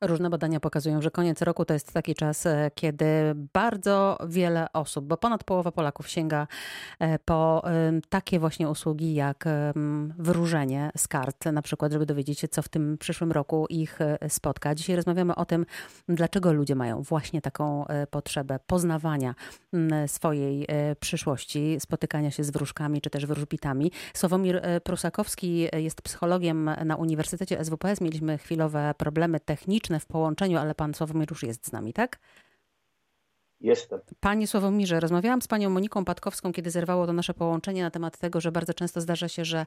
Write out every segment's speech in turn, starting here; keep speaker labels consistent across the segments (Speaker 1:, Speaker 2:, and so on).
Speaker 1: Różne badania pokazują, że koniec roku to jest taki czas, e, kiedy bardzo wiele osób, bo ponad połowa Polaków sięga e, po takie właśnie usługi jak wróżenie z kart, na przykład, żeby dowiedzieć się, co w tym przyszłym roku ich e, spotka. Dzisiaj rozmawiamy o tym, dlaczego ludzie mają właśnie taką potrzebę poznawania swojej przyszłości, spotykania się z wróżkami czy też wróżbitami. Sławomir Prusakowski jest psychologiem na Uniwersytecie SWPS. Mieliśmy chwilowe problemy techniczne w połączeniu, ale pan Sławomir już jest z nami, tak?
Speaker 2: Jestem.
Speaker 1: Panie Sławomirze, rozmawiałam z panią Moniką Patkowską, kiedy zerwało to nasze połączenie na temat tego, że bardzo często zdarza się, że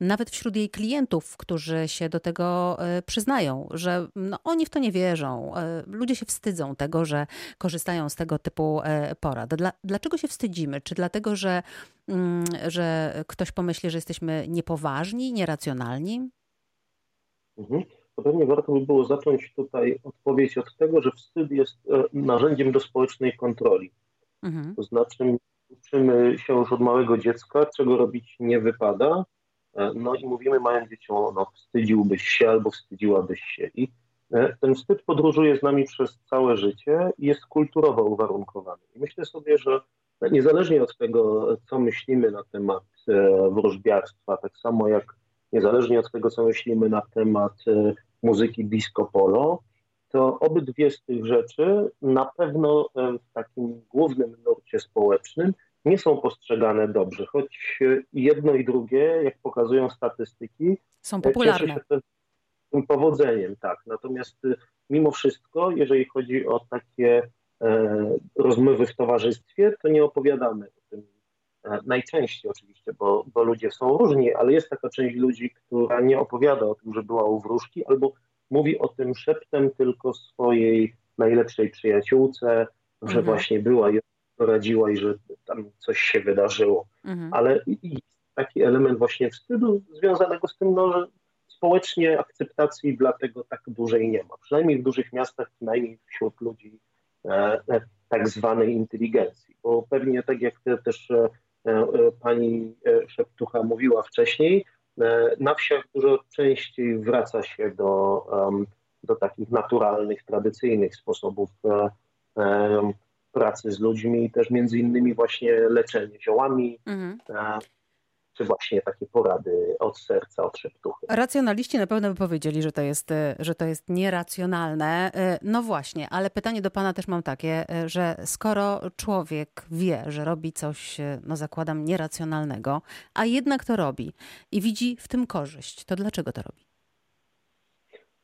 Speaker 1: nawet wśród jej klientów, którzy się do tego e, przyznają, że no, oni w to nie wierzą, e, ludzie się wstydzą tego, że korzystają z tego typu e, porad. Dla, dlaczego się wstydzimy? Czy dlatego, że, mm, że ktoś pomyśli, że jesteśmy niepoważni, nieracjonalni?
Speaker 2: Mhm pewnie warto by było zacząć tutaj odpowiedź od tego, że wstyd jest e, narzędziem do społecznej kontroli. Mhm. To znaczy, uczymy się już od małego dziecka, czego robić nie wypada. E, no i mówimy małym dzieciom, no wstydziłbyś się albo wstydziłabyś się. I e, ten wstyd podróżuje z nami przez całe życie i jest kulturowo uwarunkowany. I myślę sobie, że niezależnie od tego, co myślimy na temat wróżbiarstwa, tak samo jak niezależnie od tego, co myślimy na temat muzyki disco polo, to obydwie z tych rzeczy na pewno e, w takim głównym nurcie społecznym nie są postrzegane dobrze, choć jedno i drugie, jak pokazują statystyki,
Speaker 1: są popularne. Cieszy się
Speaker 2: tym powodzeniem, tak. Natomiast mimo wszystko, jeżeli chodzi o takie e, rozmowy w towarzystwie, to nie opowiadamy o tym E, najczęściej oczywiście, bo, bo ludzie są różni, ale jest taka część ludzi, która nie opowiada o tym, że była u wróżki, albo mówi o tym szeptem tylko swojej najlepszej przyjaciółce, że mhm. właśnie była i poradziła i że tam coś się wydarzyło. Mhm. Ale taki element właśnie wstydu związanego z tym, no, że społecznie akceptacji dlatego tak dużej nie ma. Przynajmniej w dużych miastach, przynajmniej wśród ludzi e, e, tak zwanej inteligencji. Bo pewnie tak jak też e, E, e, pani e, Szeptucha mówiła wcześniej, na wsiach dużo częściej wraca się do, do takich naturalnych, tradycyjnych sposobów pracy z ludźmi, też między innymi właśnie leczenie ziołami, mhm czy właśnie takie porady od serca, od szeptuchy.
Speaker 1: Racjonaliści na pewno by powiedzieli, że to jest, e, że to jest nieracjonalne. E, no właśnie, ale pytanie do pana też mam takie, e, że skoro człowiek wie, że robi coś, no zakładam, nieracjonalnego, a jednak to robi i widzi w tym korzyść, to dlaczego to robi?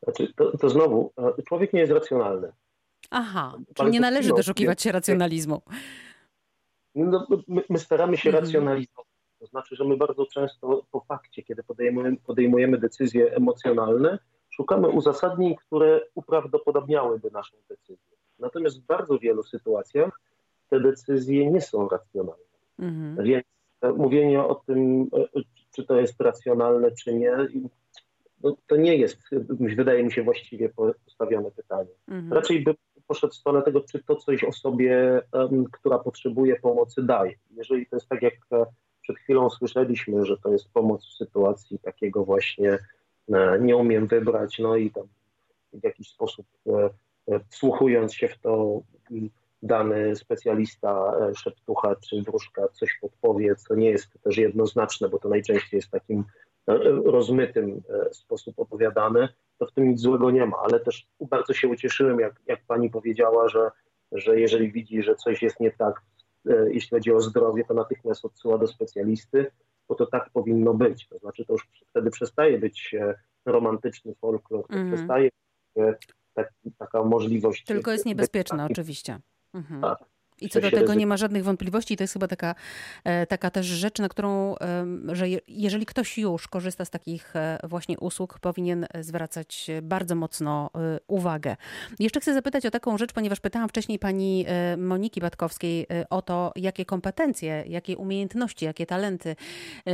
Speaker 2: Znaczy, to, to znowu, człowiek nie jest racjonalny.
Speaker 1: Aha, czyli nie należy doszukiwać się racjonalizmu.
Speaker 2: No, my, my staramy się mhm. racjonalizować to znaczy, że my bardzo często po fakcie, kiedy podejmujemy, podejmujemy decyzje emocjonalne, szukamy uzasadnień, które uprawdopodobniałyby naszą decyzję. Natomiast w bardzo wielu sytuacjach te decyzje nie są racjonalne. Mhm. Więc mówienie o tym, czy to jest racjonalne, czy nie, no, to nie jest, wydaje mi się, właściwie postawione pytanie. Mhm. Raczej by poszedł w stronę tego, czy to coś osobie, która potrzebuje pomocy, daje. Jeżeli to jest tak, jak przed chwilą słyszeliśmy, że to jest pomoc w sytuacji takiego właśnie e, nie umiem wybrać, no i tam w jakiś sposób e, e, wsłuchując się w to dany specjalista, szeptucha czy wróżka coś podpowie, co nie jest też jednoznaczne, bo to najczęściej jest takim rozmytym sposób opowiadane, to w tym nic złego nie ma, ale też bardzo się ucieszyłem, jak, jak pani powiedziała, że, że jeżeli widzi, że coś jest nie tak jeśli chodzi o zdrowie, to natychmiast odsyła do specjalisty, bo to tak powinno być. To znaczy, to już wtedy przestaje być e, romantyczny folklor, to mm. przestaje być e, tak, taka możliwość.
Speaker 1: Tylko jest niebezpieczna, oczywiście. Mhm. Tak. I co do tego nie ma żadnych wątpliwości. To jest chyba taka, e, taka też rzecz, na którą, że jeżeli ktoś już korzysta z takich e, właśnie usług, powinien zwracać bardzo mocno e, uwagę. Jeszcze chcę zapytać o taką rzecz, ponieważ pytałam wcześniej pani Moniki Batkowskiej o to, jakie kompetencje, jakie umiejętności, jakie talenty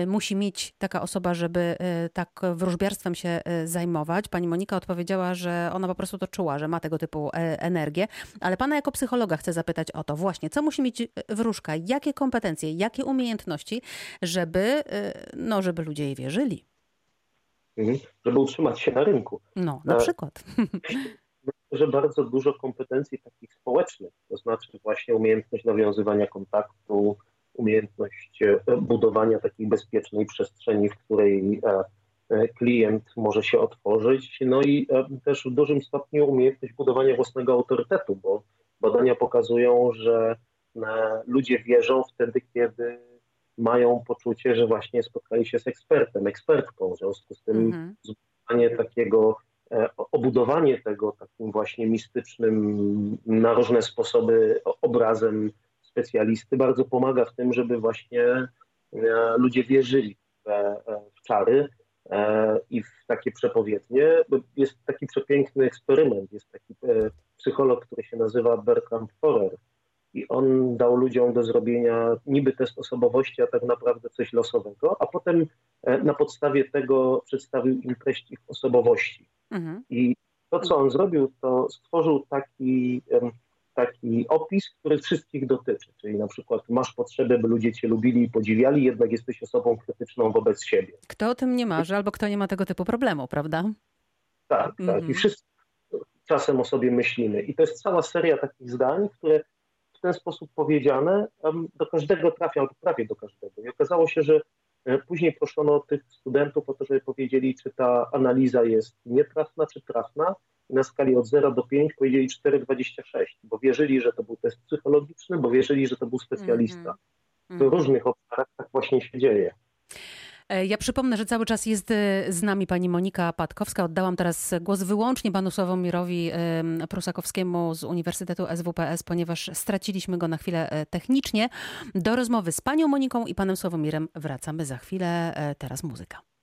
Speaker 1: musi mieć taka osoba, żeby tak wróżbiarstwem się zajmować. Pani Monika odpowiedziała, że ona po prostu to czuła, że ma tego typu energię. Ale pana jako psychologa chcę zapytać o to właśnie, właśnie, co musi mieć e, wróżka, jakie kompetencje, jakie umiejętności, żeby, e, no, żeby ludzie jej wierzyli.
Speaker 2: Mhm. Żeby utrzymać się na rynku.
Speaker 1: No, na e, przykład.
Speaker 2: że bardzo dużo kompetencji takich społecznych, to znaczy właśnie umiejętność nawiązywania kontaktu, umiejętność budowania takiej bezpiecznej przestrzeni, w której klient może się otworzyć, no i też w dużym stopniu umiejętność budowania własnego autorytetu, bo badania pokazują, że ludzie wierzą wtedy, kiedy mają poczucie, że właśnie spotkali się z ekspertem, ekspertką. W związku z tym mhm. zbudowanie takiego, e, obudowanie tego takim właśnie mistycznym, na różne sposoby obrazem specjalisty bardzo pomaga w tym, żeby właśnie e, ludzie wierzyli w, e, w czary i w takie przepowiednie. Jest taki przepiękny eksperyment, jest taki psycholog, który się nazywa Bertram Forer, i on dał ludziom do zrobienia niby test osobowości, a tak naprawdę coś losowego, a potem e, na podstawie tego przedstawił im treść ich osobowości. Mhm. I to, co on zrobił, to stworzył taki, taki opis, który wszystkich dotyczy. Czyli na przykład masz potrzebę, by ludzie cię lubili i podziwiali, jednak jesteś osobą krytyczną wobec siebie.
Speaker 1: Kto o tym nie marzy, albo kto nie ma tego typu problemu, prawda?
Speaker 2: Tak, tak. Mhm. I wszyscy czasem o sobie myślimy. I to jest cała seria takich zdań, które ten sposób powiedziane do każdego trafia, albo prawie do każdego. I okazało się, że e, później proszono tych studentów o to, żeby powiedzieli, czy ta analiza jest nietrafna, czy trafna. I na skali od 0 do 5 powiedzieli 4,26, bo wierzyli, że to był test psychologiczny, bo wierzyli, że to był specjalista. Mm -hmm. W mhm. różnych obszarach tak właśnie się dzieje.
Speaker 1: E, ja przypomnę, że cały czas jest e, z nami pani Monika Patkowska. Oddałam teraz głos wyłącznie panu Sławomirowi Prusakowskiemu z Uniwersytetu SWPS, ponieważ straciliśmy go na chwilę e, technicznie. Do rozmowy z panią Moniką i panem Sławomirem wracamy za chwilę. Teraz muzyka.